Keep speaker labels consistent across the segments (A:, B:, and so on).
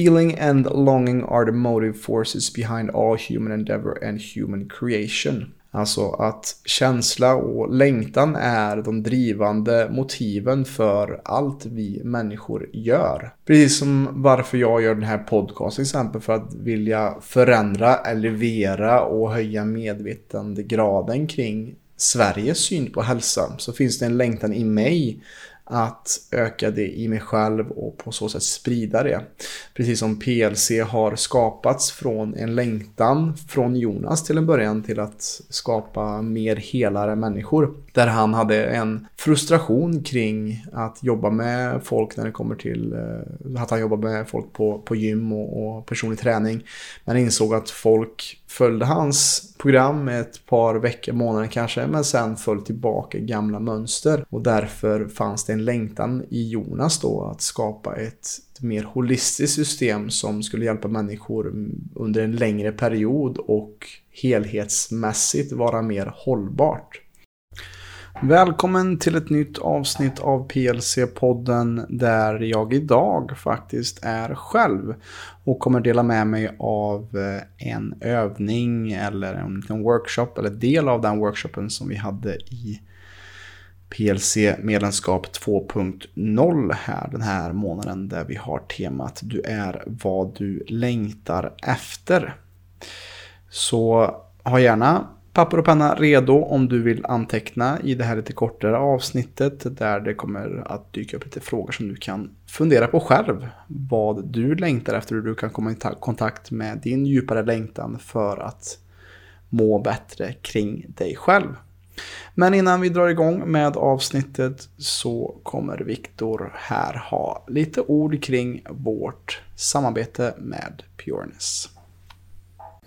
A: Feeling and longing are the motive forces behind all human endeavor and human creation. Alltså att känsla och längtan är de drivande motiven för allt vi människor gör. Precis som varför jag gör den här podcasten till exempel för att vilja förändra, elevera och höja medvetandegraden kring Sveriges syn på hälsa. Så finns det en längtan i mig att öka det i mig själv och på så sätt sprida det. Precis som PLC har skapats från en längtan från Jonas till en början till att skapa mer helare människor. Där han hade en frustration kring att jobba med folk när det kommer till eh, att han jobbar med folk på, på gym och, och personlig träning. Men insåg att folk följde hans program ett par veckor, månader kanske, men sen föll tillbaka i gamla mönster. Och därför fanns det en längtan i Jonas då att skapa ett mer holistiskt system som skulle hjälpa människor under en längre period och helhetsmässigt vara mer hållbart. Välkommen till ett nytt avsnitt av PLC-podden där jag idag faktiskt är själv och kommer dela med mig av eh, en övning eller en liten workshop eller del av den workshopen som vi hade i PLC-medlemskap 2.0 här den här månaden där vi har temat Du är vad du längtar efter. Så ha gärna papper och penna redo om du vill anteckna i det här lite kortare avsnittet där det kommer att dyka upp lite frågor som du kan fundera på själv. Vad du längtar efter hur du kan komma i kontakt med din djupare längtan för att må bättre kring dig själv. Men innan vi drar igång med avsnittet så kommer Viktor här ha lite ord kring vårt samarbete med Pureness.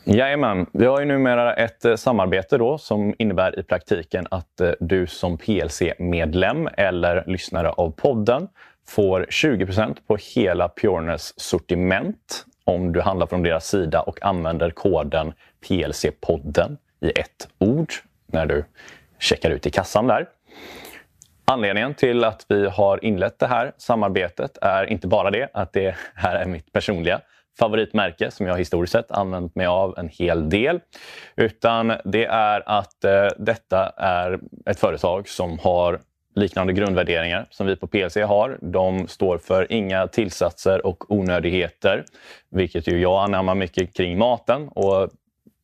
B: Jajamän, vi har ju numera ett eh, samarbete då som innebär i praktiken att eh, du som PLC-medlem eller lyssnare av podden får 20% på hela Pureness sortiment om du handlar från deras sida och använder koden PLC-podden i ett ord när du checkar ut i kassan där. Anledningen till att vi har inlett det här samarbetet är inte bara det att det här är mitt personliga favoritmärke som jag historiskt sett använt mig av en hel del. Utan det är att eh, detta är ett företag som har liknande grundvärderingar som vi på PLC har. De står för inga tillsatser och onödigheter, vilket ju jag anammar mycket kring maten. Och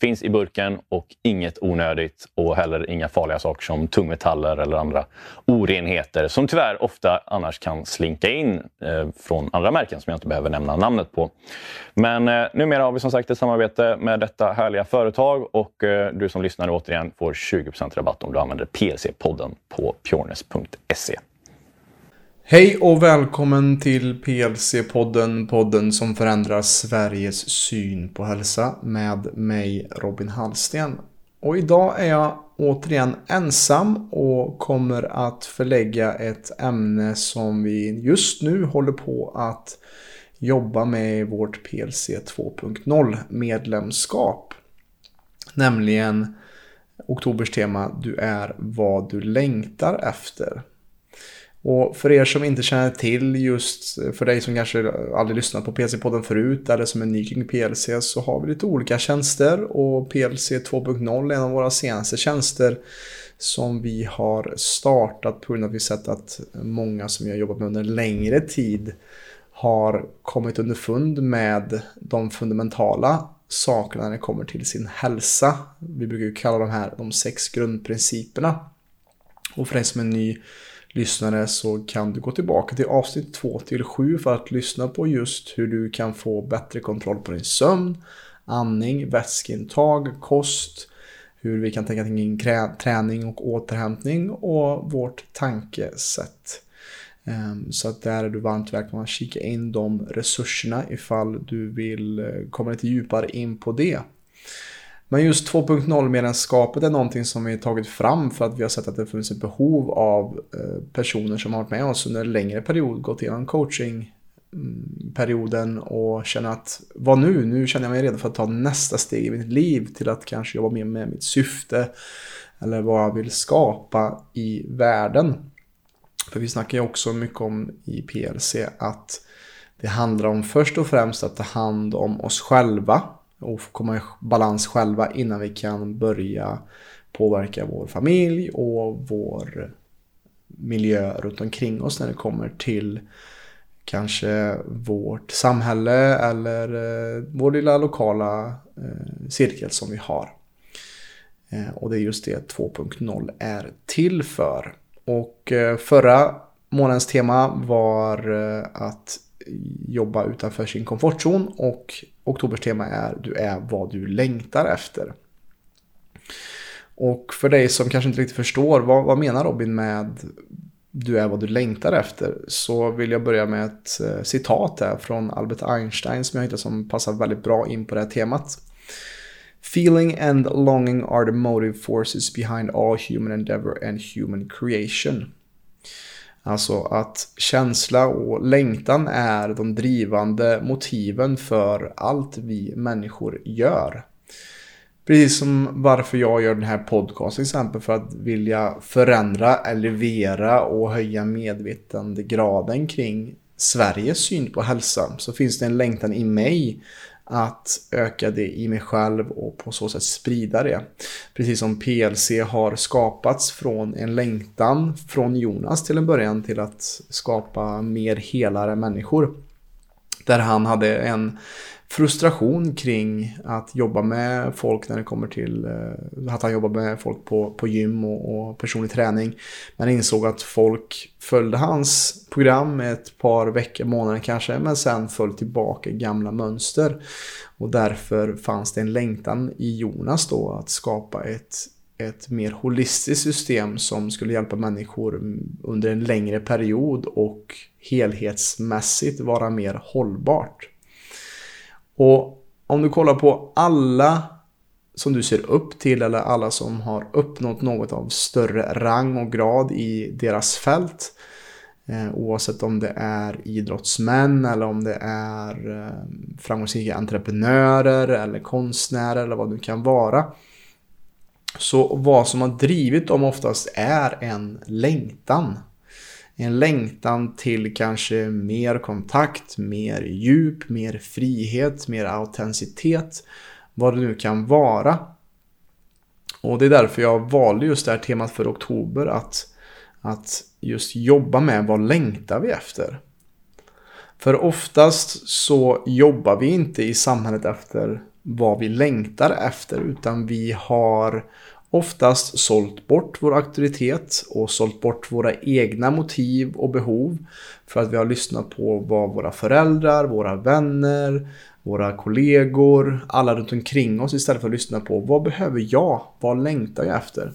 B: finns i burken och inget onödigt och heller inga farliga saker som tungmetaller eller andra orenheter som tyvärr ofta annars kan slinka in eh, från andra märken som jag inte behöver nämna namnet på. Men eh, numera har vi som sagt ett samarbete med detta härliga företag och eh, du som lyssnar återigen får 20% rabatt om du använder PLC-podden på purnes.se.
A: Hej och välkommen till PLC-podden, podden som förändrar Sveriges syn på hälsa med mig Robin Hallsten. Och idag är jag återigen ensam och kommer att förlägga ett ämne som vi just nu håller på att jobba med i vårt PLC 2.0 medlemskap. Nämligen oktobers tema Du är vad du längtar efter. Och för er som inte känner till just, för dig som kanske aldrig lyssnat på PC-podden förut eller som är ny kring PLC så har vi lite olika tjänster och PLC 2.0 är en av våra senaste tjänster som vi har startat på grund av att vi sett att många som vi har jobbat med under längre tid har kommit underfund med de fundamentala sakerna när det kommer till sin hälsa. Vi brukar kalla de här de sex grundprinciperna. Och för dig som är ny lyssnare så kan du gå tillbaka till avsnitt 2 till 7 för att lyssna på just hur du kan få bättre kontroll på din sömn, andning, vätskeintag, kost, hur vi kan tänka kring träning och återhämtning och vårt tankesätt. Ehm, så att där är du varmt välkommen att kika in de resurserna ifall du vill eh, komma lite djupare in på det. Men just 2.0-medlemskapet är någonting som vi tagit fram för att vi har sett att det finns ett behov av eh, personer som har varit med oss under en längre period, gått igenom coachingperioden och känner att vad nu? Nu känner jag mig redo för att ta nästa steg i mitt liv till att kanske jobba mer med mitt syfte eller vad jag vill skapa i världen. För vi snackar ju också mycket om i PLC att det handlar om först och främst att ta hand om oss själva och komma i balans själva innan vi kan börja påverka vår familj och vår miljö runt omkring oss när det kommer till kanske vårt samhälle eller eh, vår lilla lokala eh, cirkel som vi har. Eh, och det är just det 2.0 är till för. Och förra månadens tema var att jobba utanför sin komfortzon och oktobers tema är du är vad du längtar efter. Och för dig som kanske inte riktigt förstår vad, vad menar Robin med du är vad du längtar efter så vill jag börja med ett eh, citat här från Albert Einstein som jag hittade som passar väldigt bra in på det här temat. Feeling and longing are the motive forces behind all human endeavor and human creation. Alltså att känsla och längtan är de drivande motiven för allt vi människor gör. Precis som varför jag gör den här podcasten till exempel för att vilja förändra, elevera och höja medvetandegraden kring Sveriges syn på hälsa. Så finns det en längtan i mig att öka det i mig själv och på så sätt sprida det. Precis som PLC har skapats från en längtan från Jonas till en början till att skapa mer helare människor. Där han hade en frustration kring att jobba med folk när det kommer till eh, att han jobbar med folk på, på gym och, och personlig träning. Men insåg att folk följde hans program ett par veckor, månader kanske, men sen föll tillbaka gamla mönster. Och därför fanns det en längtan i Jonas då att skapa ett, ett mer holistiskt system som skulle hjälpa människor under en längre period och helhetsmässigt vara mer hållbart. Och om du kollar på alla som du ser upp till eller alla som har uppnått något av större rang och grad i deras fält. Eh, oavsett om det är idrottsmän eller om det är eh, framgångsrika entreprenörer eller konstnärer eller vad det kan vara. Så vad som har drivit dem oftast är en längtan en längtan till kanske mer kontakt, mer djup, mer frihet, mer autenticitet. Vad det nu kan vara. Och det är därför jag valde just det här temat för oktober. Att, att just jobba med vad längtar vi efter. För oftast så jobbar vi inte i samhället efter vad vi längtar efter. Utan vi har oftast sålt bort vår auktoritet och sålt bort våra egna motiv och behov för att vi har lyssnat på vad våra föräldrar, våra vänner, våra kollegor, alla runt omkring oss istället för att lyssna på vad behöver jag? Vad längtar jag efter?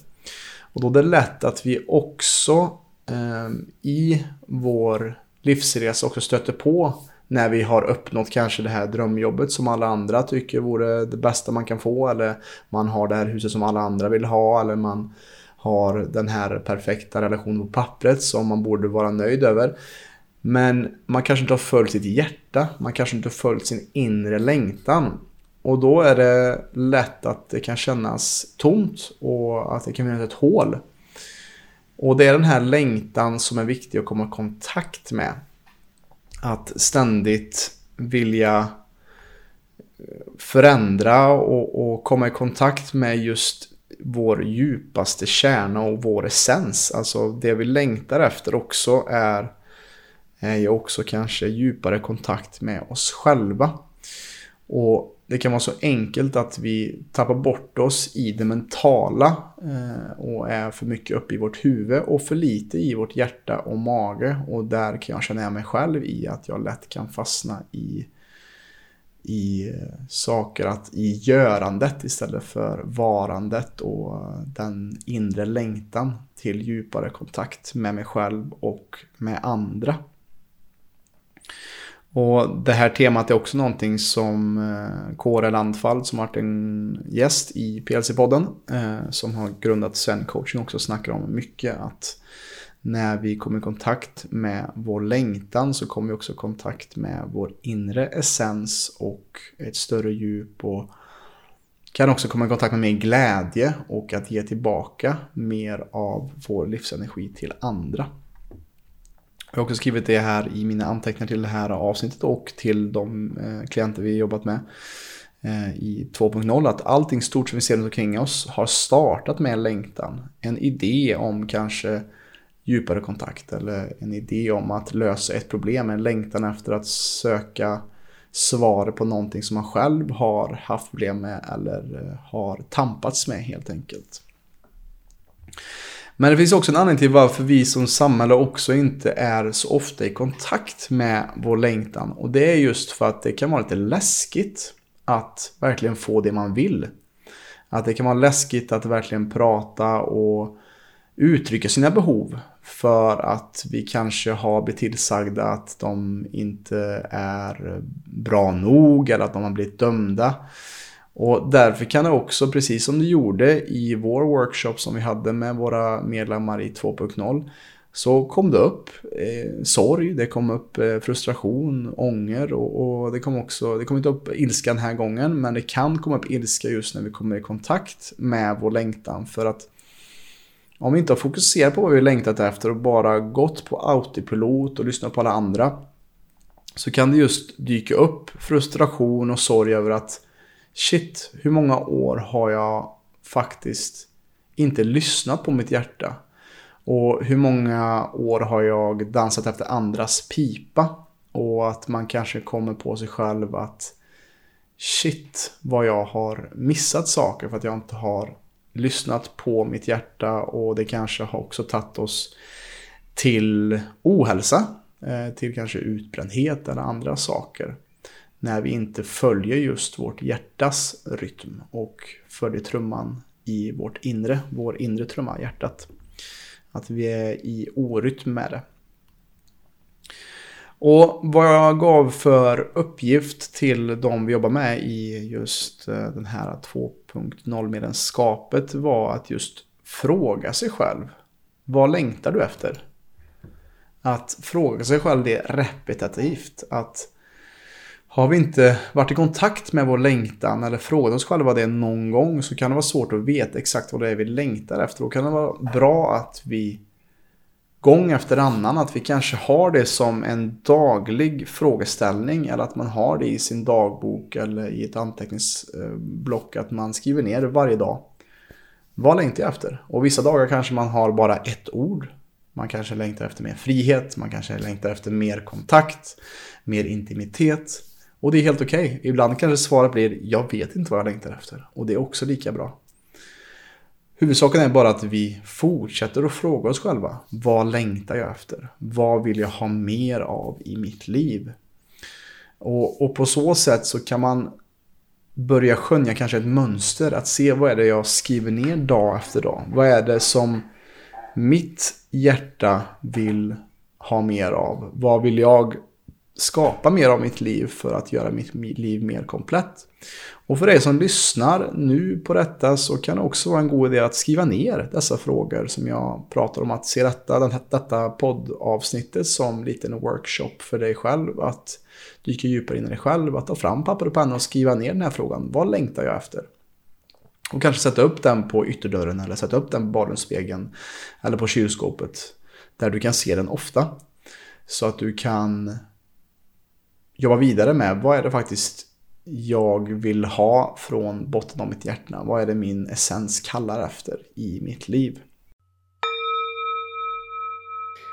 A: Och då är det lätt att vi också eh, i vår livsresa också stöter på när vi har uppnått kanske det här drömjobbet som alla andra tycker vore det bästa man kan få eller man har det här huset som alla andra vill ha eller man har den här perfekta relationen på pappret som man borde vara nöjd över. Men man kanske inte har följt sitt hjärta, man kanske inte har följt sin inre längtan. Och då är det lätt att det kan kännas tomt och att det kan finnas ett hål. Och det är den här längtan som är viktig att komma i kontakt med att ständigt vilja eh, förändra och, och, komma i kontakt med just vår djupaste kärna och vår essens. Alltså det vi längtar efter också är, är ju också kanske djupare kontakt med oss själva. Och det kan vara så enkelt att vi tappar bort oss i det mentala eh, och är för mycket uppe i vårt huvud och för lite i vårt hjärta och mage. Och där kan jag känna igen mig själv i att jag lätt kan fastna i, i eh, saker, att i görandet istället för varandet och den inre längtan till djupare kontakt med mig själv och med andra. Och det här temat är också någonting som eh, Kåre Landfall som varit en gäst i PLC-podden eh, som har grundat Sven Coaching också snackar om mycket att när vi kommer i kontakt med vår längtan så kommer vi också i kontakt med vår inre essens och ett större djup och kan också komma i kontakt med mer glädje och att ge tillbaka mer av vår livsenergi till andra. Jag har också skrivit det här i mina anteckningar till det här avsnittet och till de eh, klienter vi jobbat med eh, i 2.0 att allting stort som vi ser runt omkring oss har startat med en längtan. En idé om kanske djupare kontakt eller en idé om att lösa ett problem, en längtan efter att söka svar på någonting som man själv har haft problem med eller eh, har tampats med helt enkelt. Men det finns också en anledning till varför vi som samhälle också inte är så ofta i kontakt med vår längtan. Och det är just för att det kan vara lite läskigt att verkligen få det man vill. Att det kan vara läskigt att verkligen prata och uttrycka sina behov. För att vi kanske har blivit tillsagda att de inte är bra nog eller att de har blivit dömda. Och därför kan det också, precis som det gjorde i vår workshop som vi hade med våra medlemmar i 2.0, så kom det upp eh, sorg, det kom upp eh, frustration, ånger och, och, det kom också, det kom inte upp ilska den här gången, men det kan komma upp ilska just när vi kommer i kontakt med vår längtan. För att om vi inte har fokuserat på vad vi längtat efter och bara gått på autopilot och lyssnat på alla andra, så kan det just dyka upp frustration och sorg över att shit, hur många år har jag faktiskt inte lyssnat på mitt hjärta? Och hur många år har jag dansat efter andras pipa? Och att man kanske kommer på sig själv att shit vad jag har missat saker för att jag inte har lyssnat på mitt hjärta och det kanske har också tagit oss till ohälsa, eh, till kanske utbrändhet eller andra saker när vi inte följer just vårt hjärtas rytm och följer trumman i vårt inre, vår inre trumma, hjärtat. Att vi är i orytm med det. Och vad jag gav för uppgift till de vi jobbar med i just eh, den här 2.0 medlemskapet var att just fråga sig själv. Vad längtar du efter? Att fråga sig själv det repetitivt. Att har vi inte varit i kontakt med vår längtan eller frågat oss själva det någon gång så kan det vara svårt att veta exakt vad det är vi längtar efter. Då kan det vara bra att vi gång efter annan att vi kanske har det som en daglig frågeställning eller att man har det i sin dagbok eller i ett anteckningsblock att man skriver ner varje dag. Vad längtar jag efter? Och vissa dagar kanske man har bara ett ord. Man kanske längtar efter mer frihet, man kanske längtar efter mer kontakt, mer intimitet. Och det är helt okej. Okay. Ibland kanske svaret blir jag vet inte vad jag längtar efter. Och det är också lika bra. Huvudsaken är bara att vi fortsätter att fråga oss själva. Vad längtar jag efter? Vad vill jag ha mer av i mitt liv? Och, och på så sätt så kan man börja skönja kanske ett mönster. Att se vad är det jag skriver ner dag efter dag. Vad är det som mitt hjärta vill ha mer av? Vad vill jag skapa mer av mitt liv för att göra mitt liv mer komplett. Och för dig som lyssnar nu på detta så kan det också vara en god idé att skriva ner dessa frågor som jag pratar om. Att se detta, detta poddavsnittet som liten workshop för dig själv. Att dyka djupare in i dig själv, att ta fram papper och penna och skriva ner den här frågan. Vad längtar jag efter? Och kanske sätta upp den på ytterdörren eller sätta upp den på badrumsspegeln eller på kylskåpet. Där du kan se den ofta. Så att du kan jobba vidare med. Vad är det faktiskt jag vill ha från botten av mitt hjärta? Vad är det min essens kallar efter i mitt liv?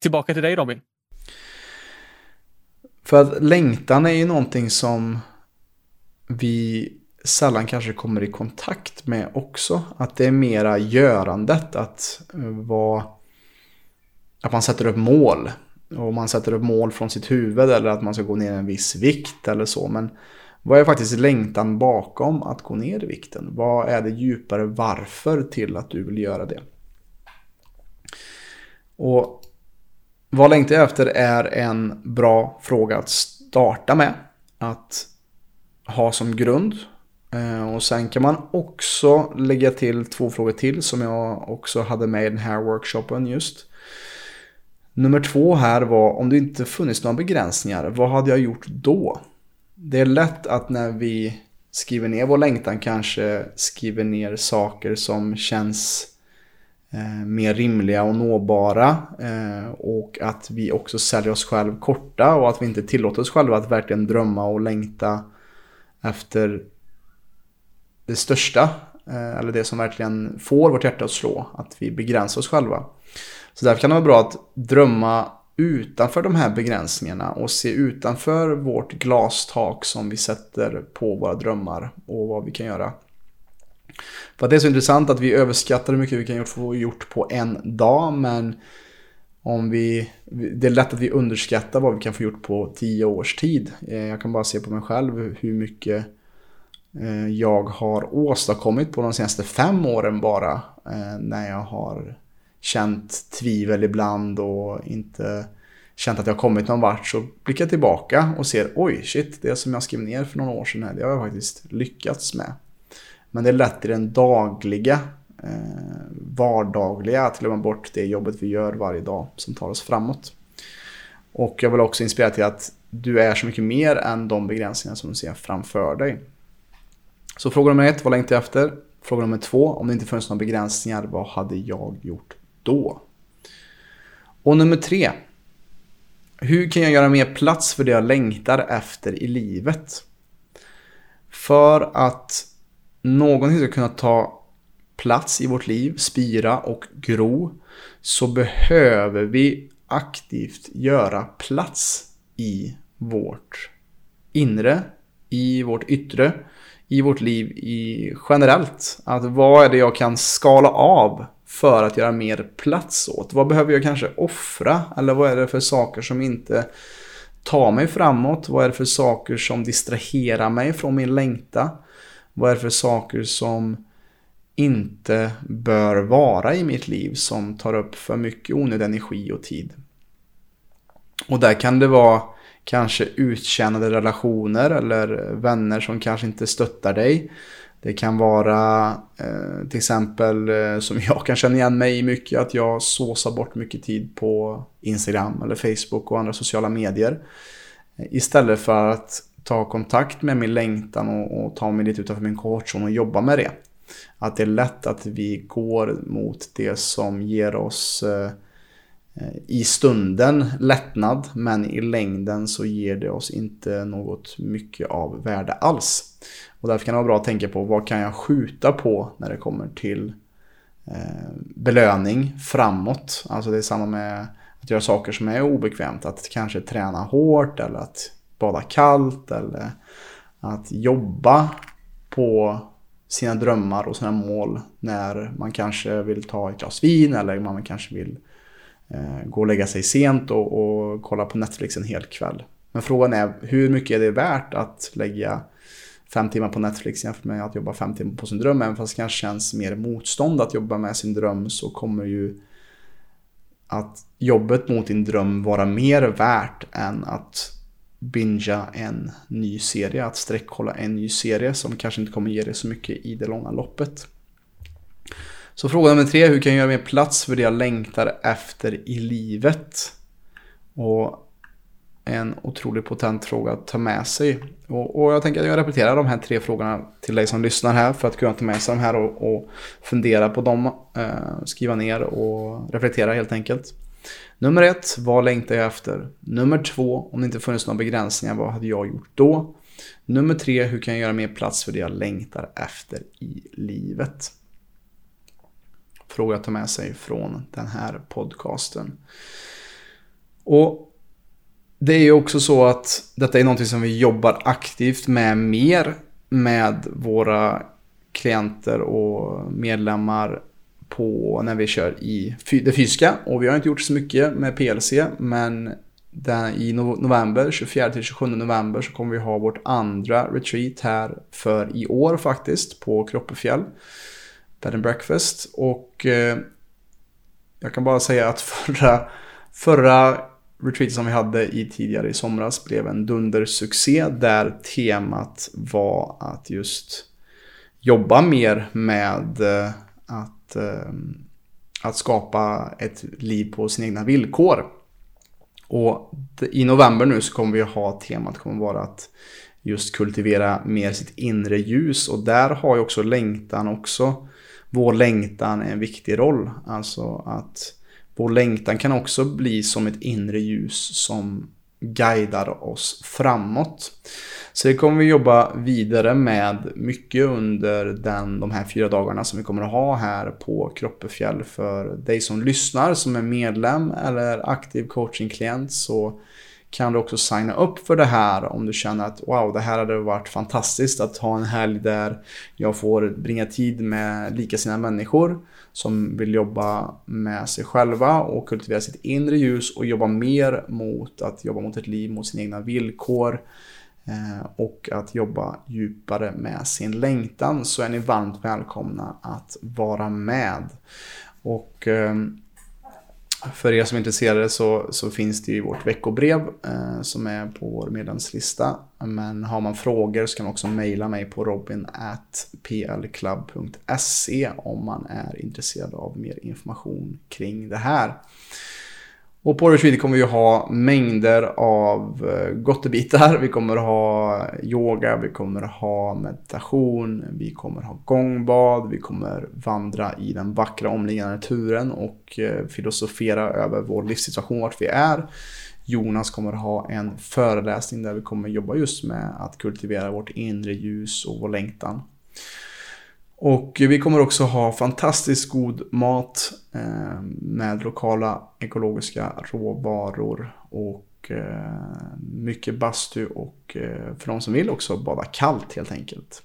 C: Tillbaka till dig Robin.
A: För att längtan är ju någonting som vi sällan kanske kommer i kontakt med också. Att det är mera görandet, att vara att man sätter upp mål. Och man sätter upp mål från sitt huvud eller att man ska gå ner en viss vikt eller så. Men vad är faktiskt längtan bakom att gå ner i vikten? Vad är det djupare varför till att du vill göra det? Och vad längtar jag efter är en bra fråga att starta med. Att ha som grund. Eh, och sen kan man också lägga till två frågor till som jag också hade med i den här workshopen just. Nummer två här var om det inte funnits några begränsningar, vad hade jag gjort då? Det är lätt att när vi skriver ner vår längtan kanske skriver ner saker som känns eh, mer rimliga och nåbara eh, och att vi också säljer oss själv korta och att vi inte tillåter oss själva att verkligen drömma och längta efter det största eh, eller det som verkligen får vårt hjärta att slå, att vi begränsar oss själva. Så därför kan det vara bra att drömma utanför de här begränsningarna och se utanför vårt glastak som vi sätter på våra drömmar och vad vi kan göra. För det är så intressant att vi överskattar hur mycket vi kan få gjort på en dag men om vi, det är lätt att vi underskattar vad vi kan få gjort på tio års tid. Eh, jag kan bara se på mig själv hur mycket eh, jag har åstadkommit på de senaste fem åren bara eh, när jag har känt tvivel ibland och inte känt att jag kommit någon vart så blickar jag tillbaka och ser oj shit, det som jag skrev ner för några år sedan här, det har jag faktiskt lyckats med. Men det är lätt i den dagliga, eh, vardagliga att glömma bort det jobbet vi gör varje dag som tar oss framåt. Och jag vill också inspirera till att du är så mycket mer än de begränsningar som du ser framför dig. Så fråga nummer ett, vad längtar jag efter? Fråga nummer två, om det inte funnits några begränsningar, vad hade jag gjort då? Och nummer tre. Hur kan jag göra mer plats för det jag längtar efter i livet? För att någonting ska kunna ta plats i vårt liv, spira och gro, så behöver vi aktivt göra plats i vårt inre, i vårt yttre, i vårt liv i generellt. Att vad är det jag kan skala av för att göra mer plats åt? Vad behöver jag kanske offra? Eller vad är det för saker som inte tar mig framåt? Vad är det för saker som distraherar mig från min längta? Vad är det för saker som inte bör vara i mitt liv som tar upp för mycket onödig energi och tid? Och där kan det vara kanske uttjänade relationer eller vänner som kanske inte stöttar dig. Det kan vara eh, till exempel eh, som jag kan känna igen mig i mycket att jag såsar bort mycket tid på Instagram eller Facebook och andra sociala medier. Eh, istället för att ta kontakt med min längtan och, och ta mig lite utanför min komfortzon och jobba med det. Att det är lätt att vi går mot det som ger oss eh, i stunden lättnad men i längden så ger det oss inte något mycket av värde alls. Och därför kan det vara bra att tänka på vad kan jag skjuta på när det kommer till eh, belöning framåt. Alltså det är samma med att göra saker som är obekvämt. Att kanske träna hårt eller att bada kallt eller att jobba på sina drömmar och sina mål när man kanske vill ta ett glas vin eller man kanske vill eh, gå och lägga sig sent och, och kolla på Netflix en hel kväll. Men frågan är hur mycket är det värt att lägga fem timmar på Netflix jämfört med att jobba fem timmar på sin dröm. Även fast det kanske känns mer motstånd att jobba med sin dröm så kommer ju att jobbet mot din dröm vara mer värt än att bingea en ny serie, att sträckkolla en ny serie som kanske inte kommer ge dig så mycket i det långa loppet. Så fråga nummer tre, hur kan jag göra mer plats för det jag längtar efter i livet? Och en otroligt potent fråga att ta med sig. Och, och, jag tänker att jag repeterar de här tre frågorna till dig som lyssnar här för att kunna ta med sig de här och, och fundera på dem, eh, skriva ner och reflektera helt enkelt. Nummer ett, vad längtar jag efter? Nummer två, om det inte funnits några begränsningar, vad hade jag gjort då? Nummer tre, hur kan jag göra mer plats för det jag längtar efter i livet? Fråga att ta med sig från den här podcasten. Och det är ju också så att detta är någonting som vi jobbar aktivt med mer med våra klienter och medlemmar på när vi kör i det fysiska. Och vi har inte gjort så mycket med PLC, men i november, 24-27 november, så kommer vi ha vårt andra retreat här för i år faktiskt på Kroppefjäll. Bed and breakfast. Och eh, jag kan bara säga att förra, förra retreatet som vi hade i tidigare i somras blev en dundersuccé där temat var att just jobba mer med eh, att att, eh, att skapa ett liv på sina egna villkor. Och i november nu så kommer vi ha temat kommer vara att just kultivera mer sitt inre ljus och där har ju också längtan också vår längtan en viktig roll. Alltså att vår längtan kan också bli som ett inre ljus som guidar oss framåt. Så det kommer vi jobba vidare med mycket under den, de här fyra dagarna som vi kommer att ha här på Kroppefjäll. För dig som lyssnar, som är medlem eller aktiv coachingklient så kan du också signa upp för det här om du känner att wow, det här hade varit fantastiskt att ha en helg där jag får bringa tid med likasinnade människor som vill jobba med sig själva och kultivera sitt inre ljus och jobba mer mot att jobba mot ett liv mot sina egna villkor eh, och att jobba djupare med sin längtan så är ni varmt välkomna att vara med. Och eh, för er som är intresserade så, så finns det ju vårt veckobrev eh, som är på vår medlemslista. Men har man frågor så kan man också mejla mig på robin.plclub.se om man är intresserad av mer information kring det här. Och på Retreat kommer vi ha mängder av eh, gottebitar. Vi kommer ha yoga, vi kommer ha meditation, vi kommer ha gångbad, vi kommer vandra i den vackra omliggande naturen och eh, filosofera över vår livssituation, vart vi är. Jonas kommer ha en föreläsning där vi kommer jobba just med att kultivera vårt inre ljus och vår längtan. Och vi kommer också ha fantastiskt god mat eh, med lokala ekologiska råvaror och eh, mycket bastu och eh, för de som vill också bada kallt helt enkelt.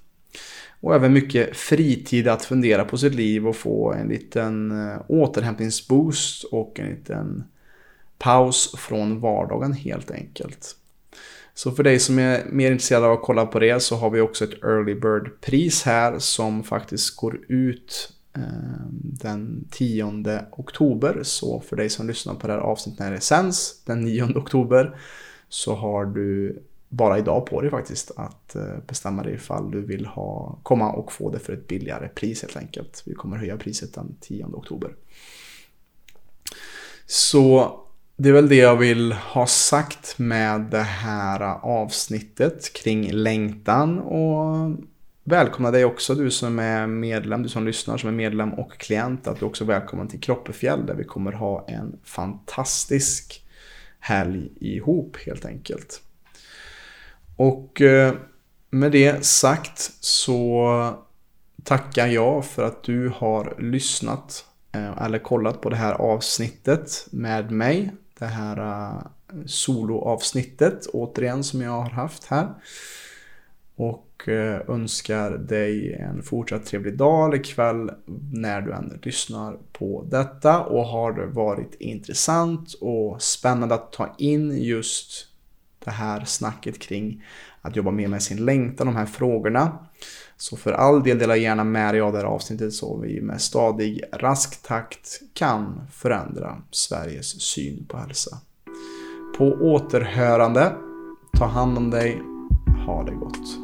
A: Och även mycket fritid att fundera på sitt liv och få en liten eh, återhämtningsboost och en liten paus från vardagen helt enkelt. Så för dig som är mer intresserad av att kolla på det så har vi också ett Early Bird-pris här som faktiskt går ut eh, den 10 oktober. Så för dig som lyssnar på det här avsnittet när det sänds den 9 oktober så har du bara idag på dig faktiskt att eh, bestämma dig ifall du vill ha, komma och få det för ett billigare pris helt enkelt. Vi kommer höja priset den 10 oktober. Så det är väl det jag vill ha sagt med det här avsnittet kring längtan och välkomna dig också du som är medlem, du som lyssnar som är medlem och klient att du också är välkommen till Kroppefjäll där vi kommer ha en fantastisk helg ihop helt enkelt. Och eh, med det sagt så tackar jag för att du har lyssnat eh, eller kollat på det här avsnittet med mig det här uh, soloavsnittet återigen som jag har haft här. Och uh, önskar dig en fortsatt trevlig dag eller kväll när du än lyssnar på detta. Och har det varit intressant och spännande att ta in just det här snacket kring att jobba mer med sin längtan, de här frågorna. Så för all del dela gärna med dig av det här avsnittet så vi med stadig, rask takt kan förändra Sveriges syn på hälsa. På återhörande, ta hand om dig, ha det gott.